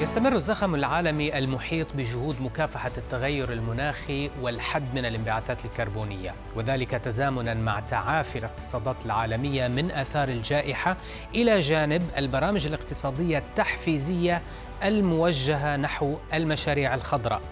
يستمر الزخم العالمي المحيط بجهود مكافحة التغير المناخي والحد من الانبعاثات الكربونية. وذلك تزامنا مع تعافي الاقتصادات العالمية من آثار الجائحة إلى جانب البرامج الاقتصادية التحفيزية الموجهة نحو المشاريع الخضراء.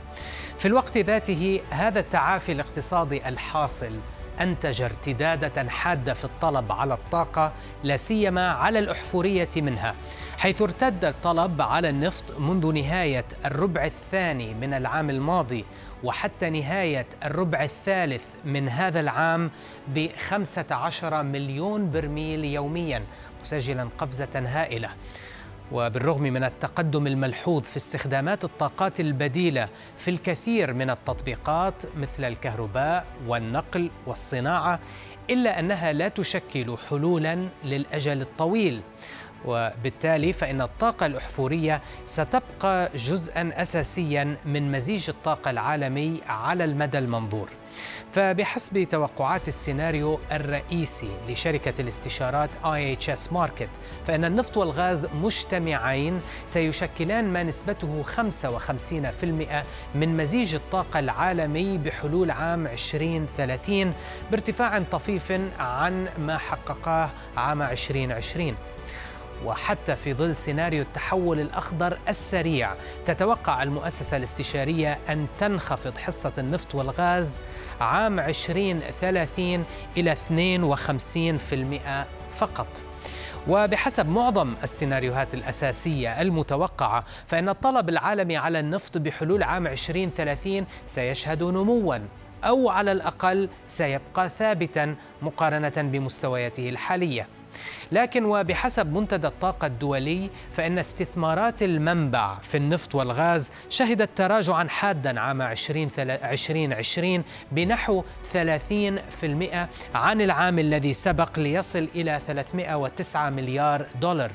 في الوقت ذاته هذا التعافي الاقتصادي الحاصل أنتج ارتدادة حادة في الطلب على الطاقة لا سيما على الأحفورية منها حيث ارتد الطلب على النفط منذ نهاية الربع الثاني من العام الماضي وحتى نهاية الربع الثالث من هذا العام ب 15 مليون برميل يوميا مسجلا قفزة هائلة. وبالرغم من التقدم الملحوظ في استخدامات الطاقات البديلة في الكثير من التطبيقات مثل الكهرباء والنقل والصناعة إلا أنها لا تشكل حلولا للأجل الطويل. وبالتالي فإن الطاقة الأحفورية ستبقى جزءا أساسيا من مزيج الطاقة العالمي على المدى المنظور. فبحسب توقعات السيناريو الرئيسي لشركة الاستشارات IHS Market فإن النفط والغاز مجتمعين سيشكلان ما نسبته 55% من مزيج الطاقة العالمي بحلول عام 2030 بارتفاع طفيف عن ما حققاه عام 2020 وحتى في ظل سيناريو التحول الأخضر السريع تتوقع المؤسسة الاستشارية أن تنخفض حصة النفط والغاز عام 2030 إلى 52% فقط. وبحسب معظم السيناريوهات الأساسية المتوقعة فإن الطلب العالمي على النفط بحلول عام 2030 سيشهد نمواً أو على الأقل سيبقى ثابتاً مقارنة بمستوياته الحالية. لكن وبحسب منتدى الطاقة الدولي فإن استثمارات المنبع في النفط والغاز شهدت تراجعا حادا عام 2020 بنحو 30% عن العام الذي سبق ليصل إلى 309 مليار دولار.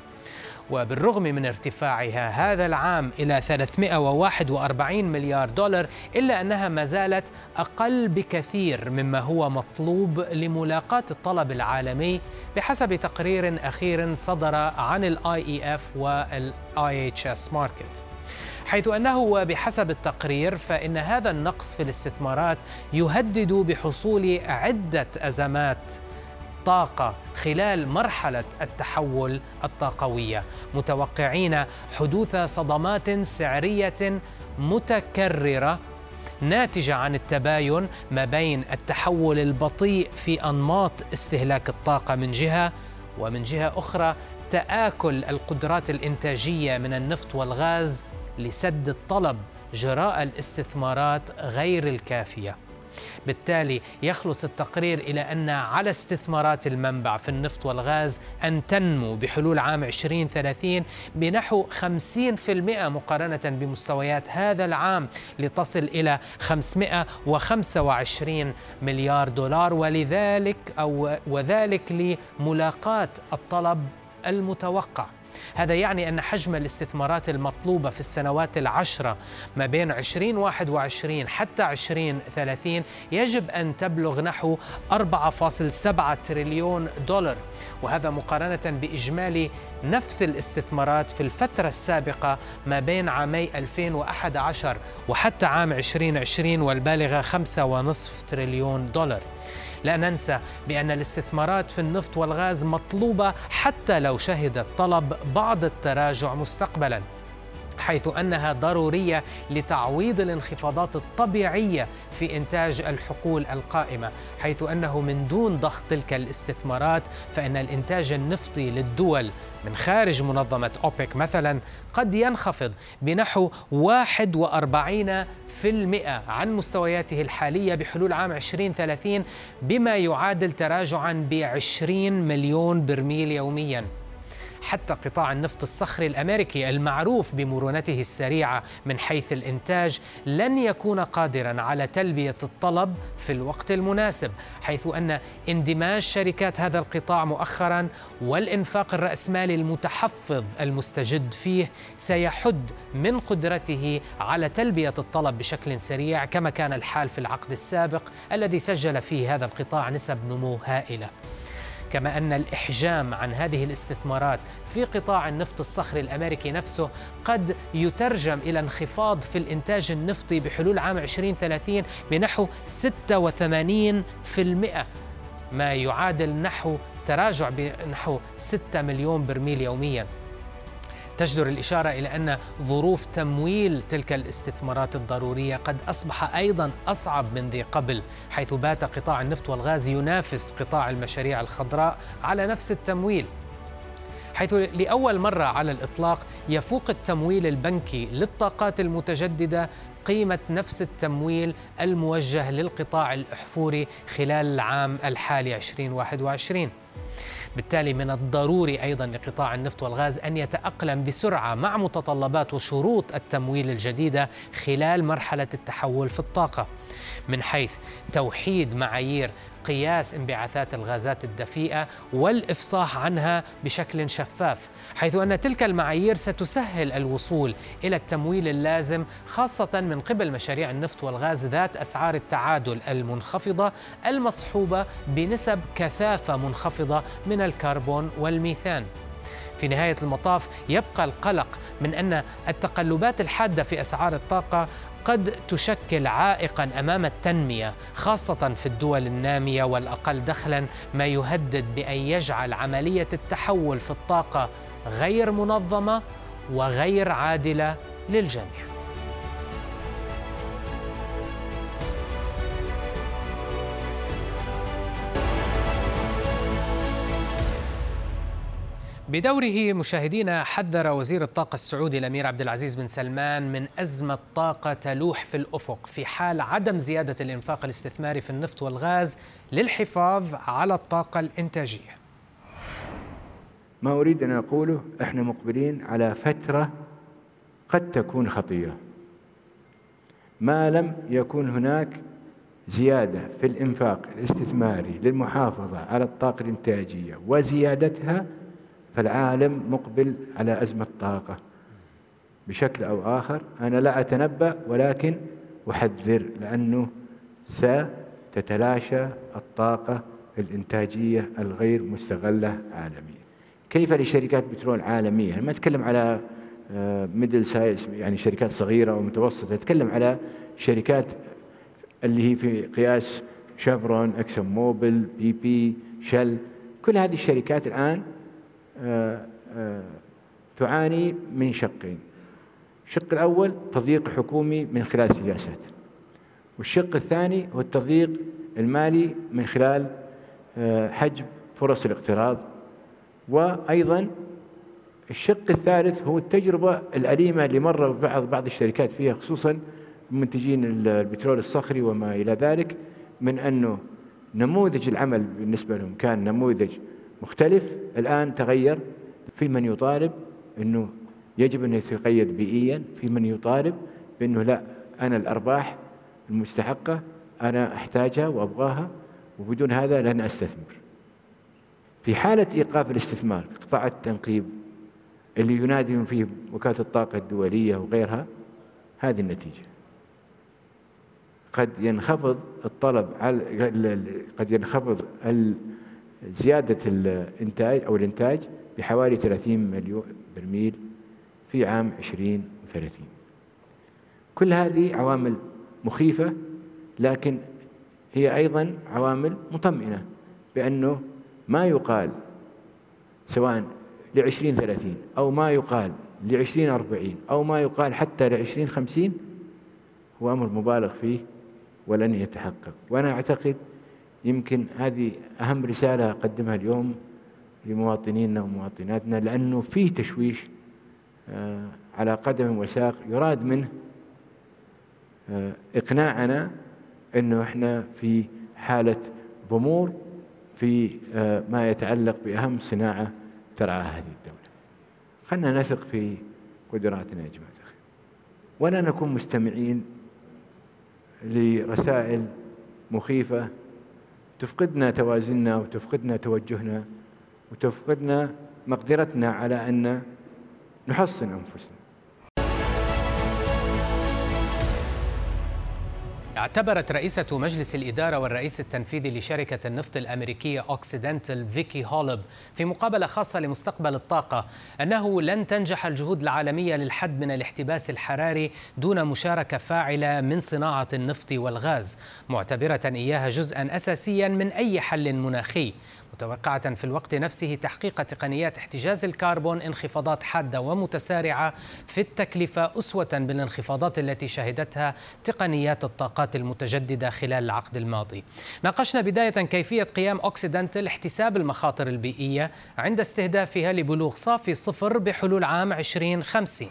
وبالرغم من ارتفاعها هذا العام إلى 341 مليار دولار إلا أنها ما زالت أقل بكثير مما هو مطلوب لملاقاة الطلب العالمي بحسب تقرير أخير صدر عن IEF وال IHS Markit حيث أنه وبحسب التقرير فإن هذا النقص في الاستثمارات يهدد بحصول عدة أزمات الطاقة خلال مرحلة التحول الطاقوية متوقعين حدوث صدمات سعرية متكررة ناتجة عن التباين ما بين التحول البطيء في أنماط استهلاك الطاقة من جهة ومن جهة أخرى تآكل القدرات الإنتاجية من النفط والغاز لسد الطلب جراء الاستثمارات غير الكافية. بالتالي يخلص التقرير إلى أن على استثمارات المنبع في النفط والغاز أن تنمو بحلول عام 2030 بنحو 50% مقارنة بمستويات هذا العام لتصل إلى 525 مليار دولار ولذلك أو وذلك لملاقاة الطلب المتوقع. هذا يعني أن حجم الاستثمارات المطلوبة في السنوات العشرة ما بين 2021 حتى 2030 يجب أن تبلغ نحو 4.7 تريليون دولار. وهذا مقارنة بإجمالي نفس الاستثمارات في الفترة السابقة ما بين عامي 2011 وحتى عام 2020 والبالغة 5.5 تريليون دولار. لا ننسى بأن الاستثمارات في النفط والغاز مطلوبة حتى لو شهد الطلب بعض التراجع مستقبلا. حيث أنها ضرورية لتعويض الانخفاضات الطبيعية في إنتاج الحقول القائمة، حيث أنه من دون ضخ تلك الاستثمارات فإن الإنتاج النفطي للدول من خارج منظمة أوبك مثلا قد ينخفض بنحو 41 في المئة عن مستوياته الحالية بحلول عام 2030 بما يعادل تراجعا ب 20 مليون برميل يوميا. حتى قطاع النفط الصخري الأمريكي المعروف بمرونته السريعة من حيث الإنتاج لن يكون قادرا على تلبية الطلب في الوقت المناسب حيث أن اندماج شركات هذا القطاع مؤخرا والإنفاق الرأسمالي المتحفظ المستجد فيه سيحد من قدرته على تلبية الطلب بشكل سريع كما كان الحال في العقد السابق الذي سجل فيه هذا القطاع نسب نمو هائلة. كما أن الإحجام عن هذه الاستثمارات في قطاع النفط الصخري الأمريكي نفسه قد يترجم إلى انخفاض في الإنتاج النفطي بحلول عام 2030 بنحو 86% ما يعادل نحو تراجع بنحو 6 مليون برميل يوميا. تجدر الإشارة إلى أن ظروف تمويل تلك الاستثمارات الضرورية قد أصبح أيضا أصعب من ذي قبل حيث بات قطاع النفط والغاز ينافس قطاع المشاريع الخضراء على نفس التمويل حيث لأول مرة على الإطلاق يفوق التمويل البنكي للطاقات المتجددة قيمة نفس التمويل الموجه للقطاع الأحفوري خلال العام الحالي 2021 بالتالي من الضروري أيضا لقطاع النفط والغاز أن يتأقلم بسرعة مع متطلبات وشروط التمويل الجديدة خلال مرحلة التحول في الطاقة. من حيث توحيد معايير قياس انبعاثات الغازات الدفيئة والإفصاح عنها بشكل شفاف حيث أن تلك المعايير ستسهل الوصول إلى التمويل اللازم خاصة من قبل مشاريع النفط والغاز ذات أسعار التعادل المنخفضة المصحوبة بنسب كثافة منخفضة من الكربون والميثان. في نهاية المطاف يبقى القلق من أن التقلبات الحادة في أسعار الطاقة قد تشكل عائقا أمام التنمية خاصة في الدول النامية والأقل دخلا ما يهدد بأن يجعل عملية التحول في الطاقة غير منظمة وغير عادلة للجميع. بدوره مشاهدينا حذر وزير الطاقة السعودي الأمير عبد العزيز بن سلمان من أزمة طاقة تلوح في الأفق في حال عدم زيادة الإنفاق الاستثماري في النفط والغاز للحفاظ على الطاقة الإنتاجية. ما أريد أن أقوله إحنا مقبلين على فترة قد تكون خطيرة. ما لم يكن هناك زيادة في الإنفاق الاستثماري للمحافظة على الطاقة الإنتاجية وزيادتها فالعالم مقبل على أزمة طاقة. بشكل أو آخر أنا لا أتنبأ ولكن أحذر لأنه ستتلاشى الطاقة الإنتاجية الغير مستغلة عالميا. كيف لشركات بترول عالمية ما أتكلم على middle آه، size يعني شركات صغيرة ومتوسطة أتكلم على شركات اللي هي في قياس شفرون إكسون موبل بي بي شل كل هذه الشركات الآن تعاني من شقين. الشق الأول تضييق حكومي من خلال سياسات والشق الثاني هو التضييق المالي من خلال آه، حجب فرص الاقتراض وأيضا الشق الثالث هو التجربة الأليمة اللي مر بعض بعض الشركات فيها خصوصا منتجين البترول الصخري وما إلى ذلك من أنه نموذج العمل بالنسبة لهم كان نموذج مختلف. الآن تغير. في من يطالب أنه يجب أن يتقيد بيئيا. في من يطالب بأنه لا أنا الأرباح المستحقة أنا أحتاجها وأبغاها وبدون هذا لن أستثمر. في حالة إيقاف الاستثمار في قطاع التنقيب اللي ينادي فيه وكالة الطاقة الدولية وغيرها هذه النتيجة. قد ينخفض الطلب على قد ينخفض زيادة الإنتاج أو الإنتاج بحوالي 30 مليون برميل في عام 2030 كل هذه عوامل مخيفة لكن هي أيضا عوامل مطمئنة بأنه ما يقال سواء لعشرين ثلاثين أو ما يقال لعشرين أربعين أو ما يقال حتى لعشرين خمسين هو أمر مبالغ فيه ولن يتحقق. وأنا أعتقد يمكن هذه أهم رسالة أقدمها اليوم لمواطنينا ومواطناتنا لأنه في تشويش آه، على قدم وساق يراد منه آه، إقناعنا أنه إحنا في حالة ضمور في آه، ما يتعلق بأهم صناعة ترعاها هذه الدولة. خلنا نثق في قدراتنا يا جماعة الخير. ولا نكون مستمعين لرسائل مخيفة تفقدنا توازننا وتفقدنا توجهنا وتفقدنا مقدرتنا على أن نحصن أنفسنا. اعتبرت رئيسة مجلس الإدارة والرئيس التنفيذي لشركة النفط الأمريكية أوكسيدنتال فيكي هولب في مقابلة خاصة لمستقبل الطاقة أنه لن تنجح الجهود العالمية للحد من الاحتباس الحراري دون مشاركة فاعلة من صناعة النفط والغاز معتبرة إياها جزءا أساسيا من أي حل مناخي. متوقعة في الوقت نفسه تحقيق تقنيات احتجاز الكربون انخفاضات حادة ومتسارعة في التكلفة أسوة بالانخفاضات التي شهدتها تقنيات الطاقات المتجددة خلال العقد الماضي. ناقشنا بداية كيفية قيام أوكسيدنتل احتساب المخاطر البيئية عند استهدافها لبلوغ صافي صفر بحلول عام 2050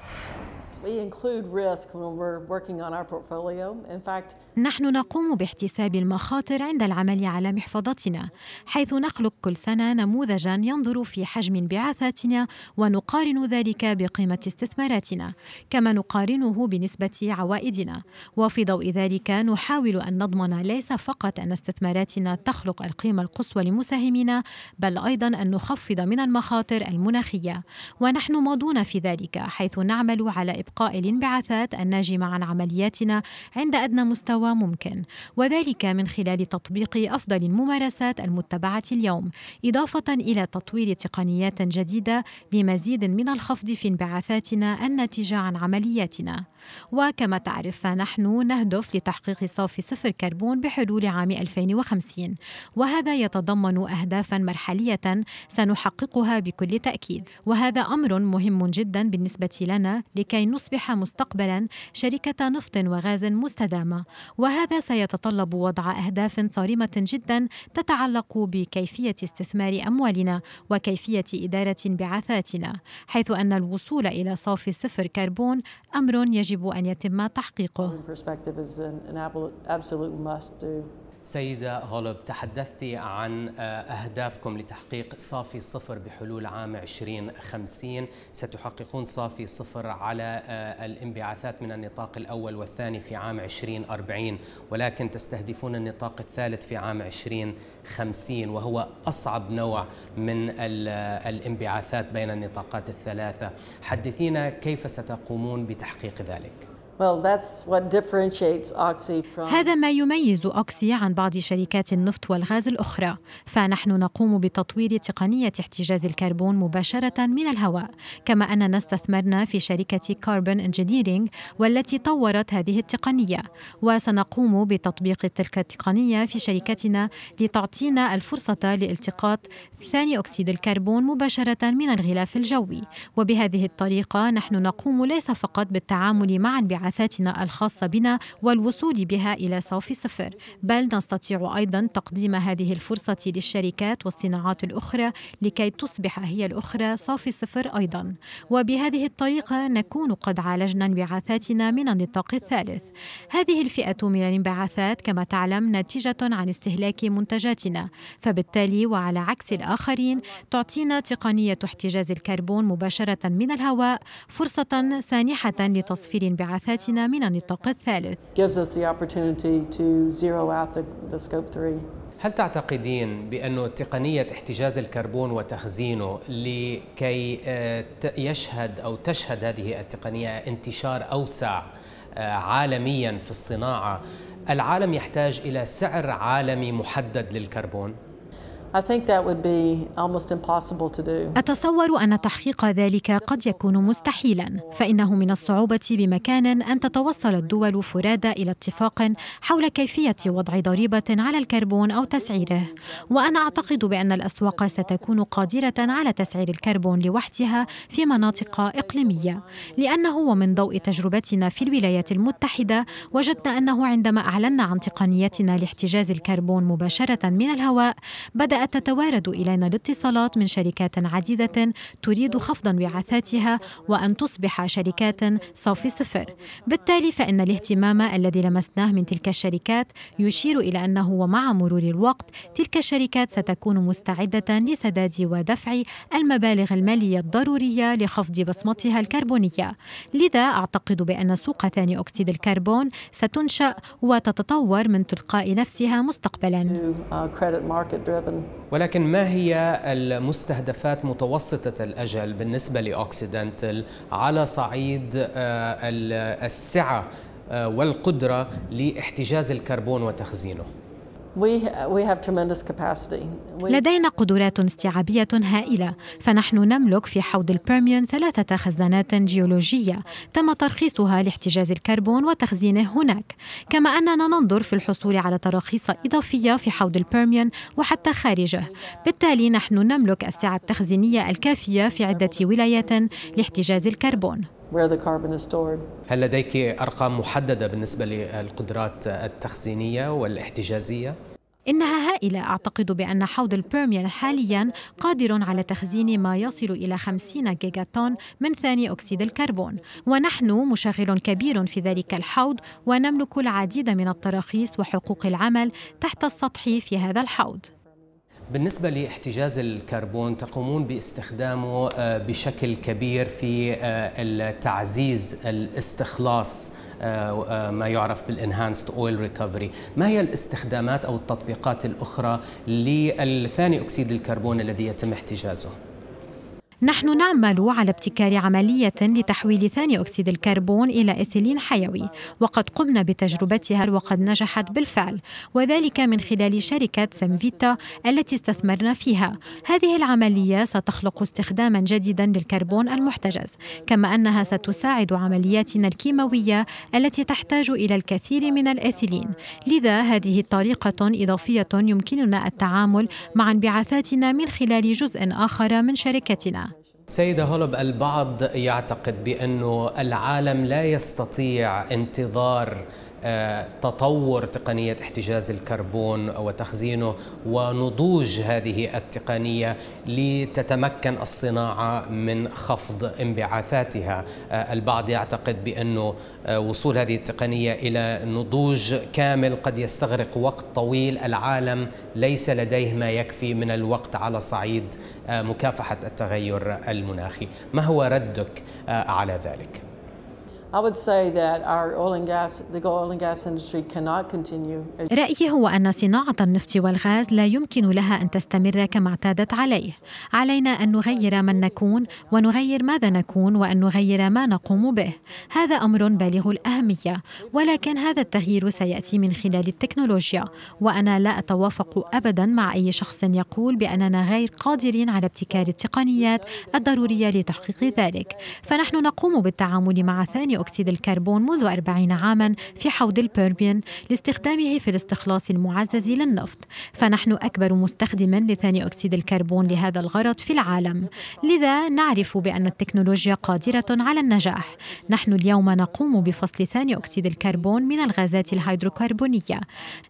نحن نقوم باحتساب المخاطر عند العمل على محفظتنا حيث نخلق كل سنة نموذجا ينظر في حجم انبعاثاتنا ونقارن ذلك بقيمة استثماراتنا كما نقارنه بنسبة عوائدنا. وفي ضوء ذلك نحاول أن نضمن ليس فقط أن استثماراتنا تخلق القيمة القصوى لمساهمينا بل أيضا أن نخفض من المخاطر المناخية. ونحن ماضون في ذلك حيث نعمل على إبقاء الانبعاثات الناجمة عن عملياتنا عند أدنى مستوى ممكن وذلك من خلال تطبيق أفضل الممارسات المتبعة اليوم إضافة إلى تطوير تقنيات جديدة لمزيد من الخفض في انبعاثاتنا الناتجة عن عملياتنا. وكما تعرف فنحن نهدف لتحقيق صافي صفر كربون بحلول عام 2050 وهذا يتضمن أهدافا مرحلية سنحققها بكل تأكيد. وهذا أمر مهم جدا بالنسبة لنا لكي نصبح مستقبلا شركة نفط وغاز مستدامة. وهذا سيتطلب وضع أهداف صارمة جدا تتعلق بكيفية استثمار أموالنا وكيفية إدارة انبعاثاتنا حيث أن الوصول إلى صافي صفر كربون أمر يجب أن يتم تحقيقه. سيدة هولب تحدثت عن آه، أهدافكم لتحقيق صافي صفر بحلول عام 2050 ستحققون صافي صفر على آه، الانبعاثات من النطاق الأول والثاني في عام 2040 ولكن تستهدفون النطاق الثالث في عام 2050 وهو أصعب نوع من آه، الانبعاثات بين النطاقات الثلاثة. حدثينا كيف ستقومون بتحقيق ذلك؟ هذا ما يميز أوكسي عن بعض شركات النفط والغاز الأخرى فنحن نقوم بتطوير تقنية احتجاز الكربون مباشرة من الهواء كما أننا استثمرنا في شركة Carbon Engineering والتي طورت هذه التقنية وسنقوم بتطبيق تلك التقنية في شركتنا لتعطينا الفرصة لالتقاط ثاني أكسيد الكربون مباشرة من الغلاف الجوي. وبهذه الطريقة نحن نقوم ليس فقط بالتعامل مع انبعاثات انبعاثاتنا الخاصة بنا والوصول بها إلى صافي صفر. بل نستطيع أيضا تقديم هذه الفرصة للشركات والصناعات الأخرى لكي تصبح هي الأخرى صافي صفر أيضا. وبهذه الطريقة نكون قد عالجنا انبعاثاتنا من النطاق الثالث. هذه الفئة من الانبعاثات كما تعلم ناتجة عن استهلاك منتجاتنا. فبالتالي وعلى عكس الآخرين تعطينا تقنية احتجاز الكربون مباشرة من الهواء فرصة سانحة لتصفير انبعاثات انبعاثاتنا من النطاق الثالث. هل تعتقدين بأن تقنية احتجاز الكربون وتخزينه لكي آه، يشهد أو تشهد هذه التقنية انتشار أوسع آه، عالميا في الصناعة العالم يحتاج إلى سعر عالمي محدد للكربون؟ أتصور أن تحقيق ذلك قد يكون مستحيلا، فإنه من الصعوبة بمكان أن تتوصل الدول فرادى إلى اتفاق حول كيفية وضع ضريبة على الكربون أو تسعيره، وأنا أعتقد بأن الأسواق ستكون قادرة على تسعير الكربون لوحدها في مناطق إقليمية، لأنه ومن ضوء تجربتنا في الولايات المتحدة وجدنا أنه عندما أعلنا عن تقنيتنا لاحتجاز الكربون مباشرة من الهواء بدأ بدأت تتوارد إلينا الاتصالات من شركات عديدة تريد خفض انبعاثاتها وأن تصبح شركات صافي صفر. بالتالي فإن الاهتمام الذي لمسناه من تلك الشركات يشير إلى أنه ومع مرور الوقت تلك الشركات ستكون مستعدة لسداد ودفع المبالغ المالية الضرورية لخفض بصمتها الكربونية. لذا أعتقد بأن سوق ثاني أكسيد الكربون ستنشأ وتتطور من تلقاء نفسها مستقبلا. ولكن ما هي المستهدفات متوسطة الأجل بالنسبة لأوكسيدنتل على صعيد آه، السعة آه، والقدرة لإحتجاز الكربون وتخزينه؟ لدينا قدرات استيعابية هائلة فنحن نملك في حوض البيرميون ثلاثة خزانات جيولوجية تم ترخيصها لاحتجاز الكربون وتخزينه هناك. كما أننا ننظر في الحصول على تراخيص إضافية في حوض البيرميون وحتى خارجه. بالتالي نحن نملك السعة التخزينية الكافية في عدة ولايات لاحتجاز الكربون. Where the carbon is stored. هل لديك أرقام محددة بالنسبة للقدرات التخزينية والاحتجازية؟ إنها هائلة أعتقد بأن حوض البيرميان حاليا قادر على تخزين ما يصل إلى 50 جيجا طن من ثاني أكسيد الكربون ونحن مشغل كبير في ذلك الحوض ونملك العديد من التراخيص وحقوق العمل تحت السطح في هذا الحوض بالنسبة لاحتجاز الكربون تقومون باستخدامه آه، بشكل كبير في آه، التعزيز الاستخلاص آه، ما يعرف بال enhanced oil recovery. ما هي الاستخدامات أو التطبيقات الأخرى للثاني أكسيد الكربون الذي يتم احتجازه؟ نحن نعمل على ابتكار عملية لتحويل ثاني أكسيد الكربون إلى إثيلين حيوي وقد قمنا بتجربتها وقد نجحت بالفعل وذلك من خلال شركة Cemvita التي استثمرنا فيها. هذه العملية ستخلق استخداما جديدا للكربون المحتجز كما أنها ستساعد عملياتنا الكيماوية التي تحتاج إلى الكثير من الإثيلين. لذا هذه طريقة إضافية يمكننا التعامل مع انبعاثاتنا من خلال جزء آخر من شركتنا. سيدة هولب البعض يعتقد بأنه العالم لا يستطيع انتظار تطور تقنية احتجاز الكربون وتخزينه ونضوج هذه التقنية لتتمكن الصناعة من خفض انبعاثاتها. البعض يعتقد بانه وصول هذه التقنية إلى نضوج كامل قد يستغرق وقت طويل. العالم ليس لديه ما يكفي من الوقت على صعيد مكافحة التغير المناخي. ما هو ردك على ذلك؟ رأيي هو أن صناعة النفط والغاز لا يمكن لها أن تستمر كما اعتادت عليه. علينا أن نغير من نكون ونغير ماذا نكون وأن نغير ما نقوم به. هذا أمر بالغ الأهمية، ولكن هذا التغيير سيأتي من خلال التكنولوجيا، وأنا لا أتوافق أبدا مع أي شخص يقول بأننا غير قادرين على ابتكار التقنيات الضرورية لتحقيق ذلك. فنحن نقوم بالتعامل مع ثاني أكسيد الكربون منذ أربعين عاما في حوض البيربيان لاستخدامه في الاستخلاص المعزز للنفط. فنحن أكبر مستخدم لثاني أكسيد الكربون لهذا الغرض في العالم. لذا نعرف بأن التكنولوجيا قادرة على النجاح. نحن اليوم نقوم بفصل ثاني أكسيد الكربون من الغازات الهيدروكربونية.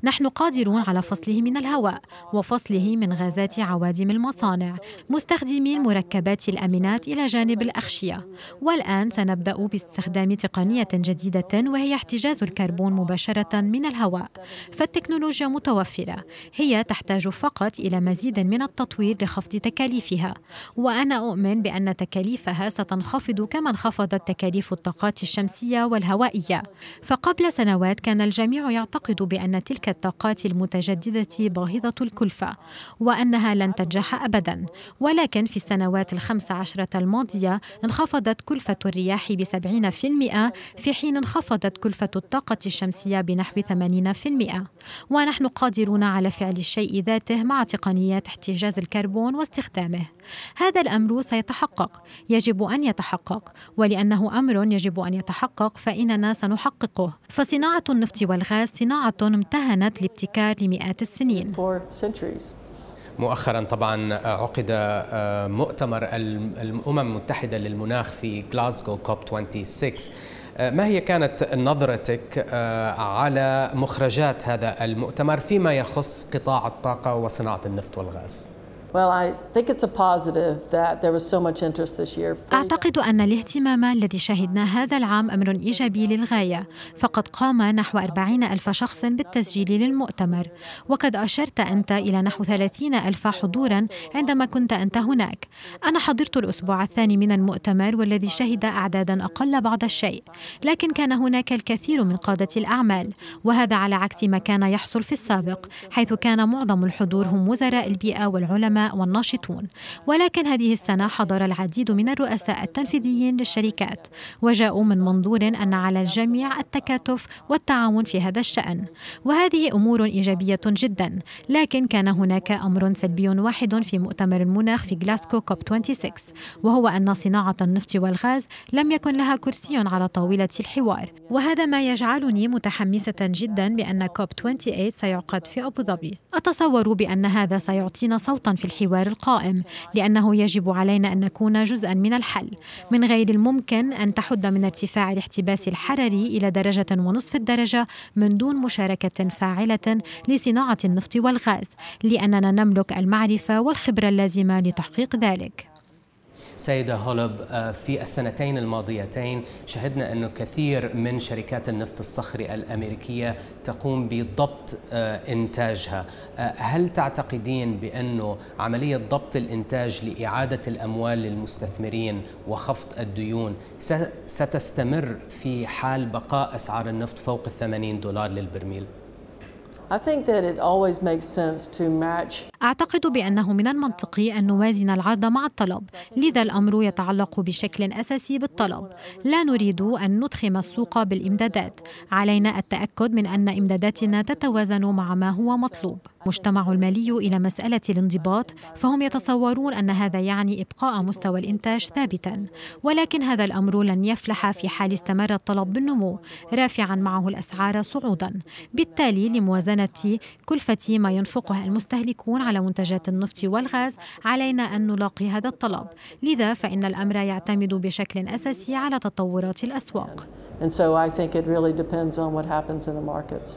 نحن قادرون على فصله من الهواء وفصله من غازات عوادم المصانع مستخدمين مركبات الأمينات إلى جانب الأغشية. والآن سنبدأ باستخدام تقنية جديدة وهي احتجاز الكربون مباشرة من الهواء. فالتكنولوجيا متوفرة. هي تحتاج فقط إلى مزيد من التطوير لخفض تكاليفها. وأنا أؤمن بأن تكاليفها ستنخفض كما انخفضت تكاليف الطاقات الشمسية والهوائية. فقبل سنوات كان الجميع يعتقد بأن تلك الطاقات المتجددة باهظة الكلفة وأنها لن تنجح أبدا. ولكن في السنوات الخمس عشرة الماضية انخفضت كلفة الرياح في المئة في حين انخفضت كلفة الطاقة الشمسية بنحو 80% ونحن قادرون على فعل الشيء ذاته مع تقنيات احتجاز الكربون واستخدامه. هذا الأمر سيتحقق. يجب أن يتحقق. ولأنه أمر يجب أن يتحقق فإننا سنحققه. فصناعة النفط والغاز صناعة امتهنت لابتكار لمئات السنين. مؤخرا طبعا عقد مؤتمر الأمم المتحدة للمناخ في غلاسكو كوب 26 ما هي كانت نظرتك على مخرجات هذا المؤتمر فيما يخص قطاع الطاقة وصناعة النفط والغاز؟ أعتقد أن الاهتمام الذي شهدناه هذا العام أمر إيجابي للغاية. فقد قام نحو أربعين ألف شخص بالتسجيل للمؤتمر. وقد أشرت أنت إلى نحو ثلاثين ألف حضورا عندما كنت أنت هناك. أنا حضرت الأسبوع الثاني من المؤتمر والذي شهد أعدادا أقل بعض الشيء. لكن كان هناك الكثير من قادة الأعمال. وهذا على عكس ما كان يحصل في السابق حيث كان معظم الحضور هم وزراء البيئة والعلماء والناشطون. ولكن هذه السنة حضر العديد من الرؤساء التنفيذيين للشركات وجاءوا من منظور أن على الجميع التكاتف والتعاون في هذا الشأن. وهذه أمور إيجابية جدا لكن كان هناك أمر سلبي واحد في مؤتمر المناخ في غلاسكو كوب 26 وهو أن صناعة النفط والغاز لم يكن لها كرسي على طاولة الحوار. وهذا ما يجعلني متحمسة جدا بأن كوب 28 سيعقد في أبو ظبي. أتصور بأن هذا سيعطينا صوتا في الحوار القائم لأنه يجب علينا أن نكون جزءا من الحل. من غير الممكن أن تحد من ارتفاع الاحتباس الحراري إلى درجة ونصف الدرجة من دون مشاركة فاعلة لصناعة النفط والغاز لأننا نملك المعرفة والخبرة اللازمة لتحقيق ذلك. سيدة هولب آه، في السنتين الماضيتين شهدنا أنه كثير من شركات النفط الصخري الأمريكية تقوم بضبط آه، إنتاجها آه، هل تعتقدين بأنه عملية ضبط الإنتاج لإعادة الأموال للمستثمرين وخفض الديون ستستمر في حال بقاء أسعار النفط فوق الثمانين دولار للبرميل؟ أعتقد بأنه من المنطقي أن نوازن العرض مع الطلب. لذا الأمر يتعلق بشكل أساسي بالطلب. لا نريد أن ندخم السوق بالإمدادات. علينا التأكد من أن إمداداتنا تتوازن مع ما هو مطلوب. مجتمع المالي إلى مسألة الانضباط فهم يتصورون أن هذا يعني إبقاء مستوى الإنتاج ثابتا. ولكن هذا الأمر لن يفلح في حال استمر الطلب بالنمو رافعا معه الأسعار صعودا. بالتالي لموازنة كلفة ما ينفقها المستهلكون على منتجات النفط والغاز علينا أن نلاقي هذا الطلب. لذا فإن الأمر يعتمد بشكل أساسي على تطورات الأسواق. And so I think it really depends on what happens in the markets.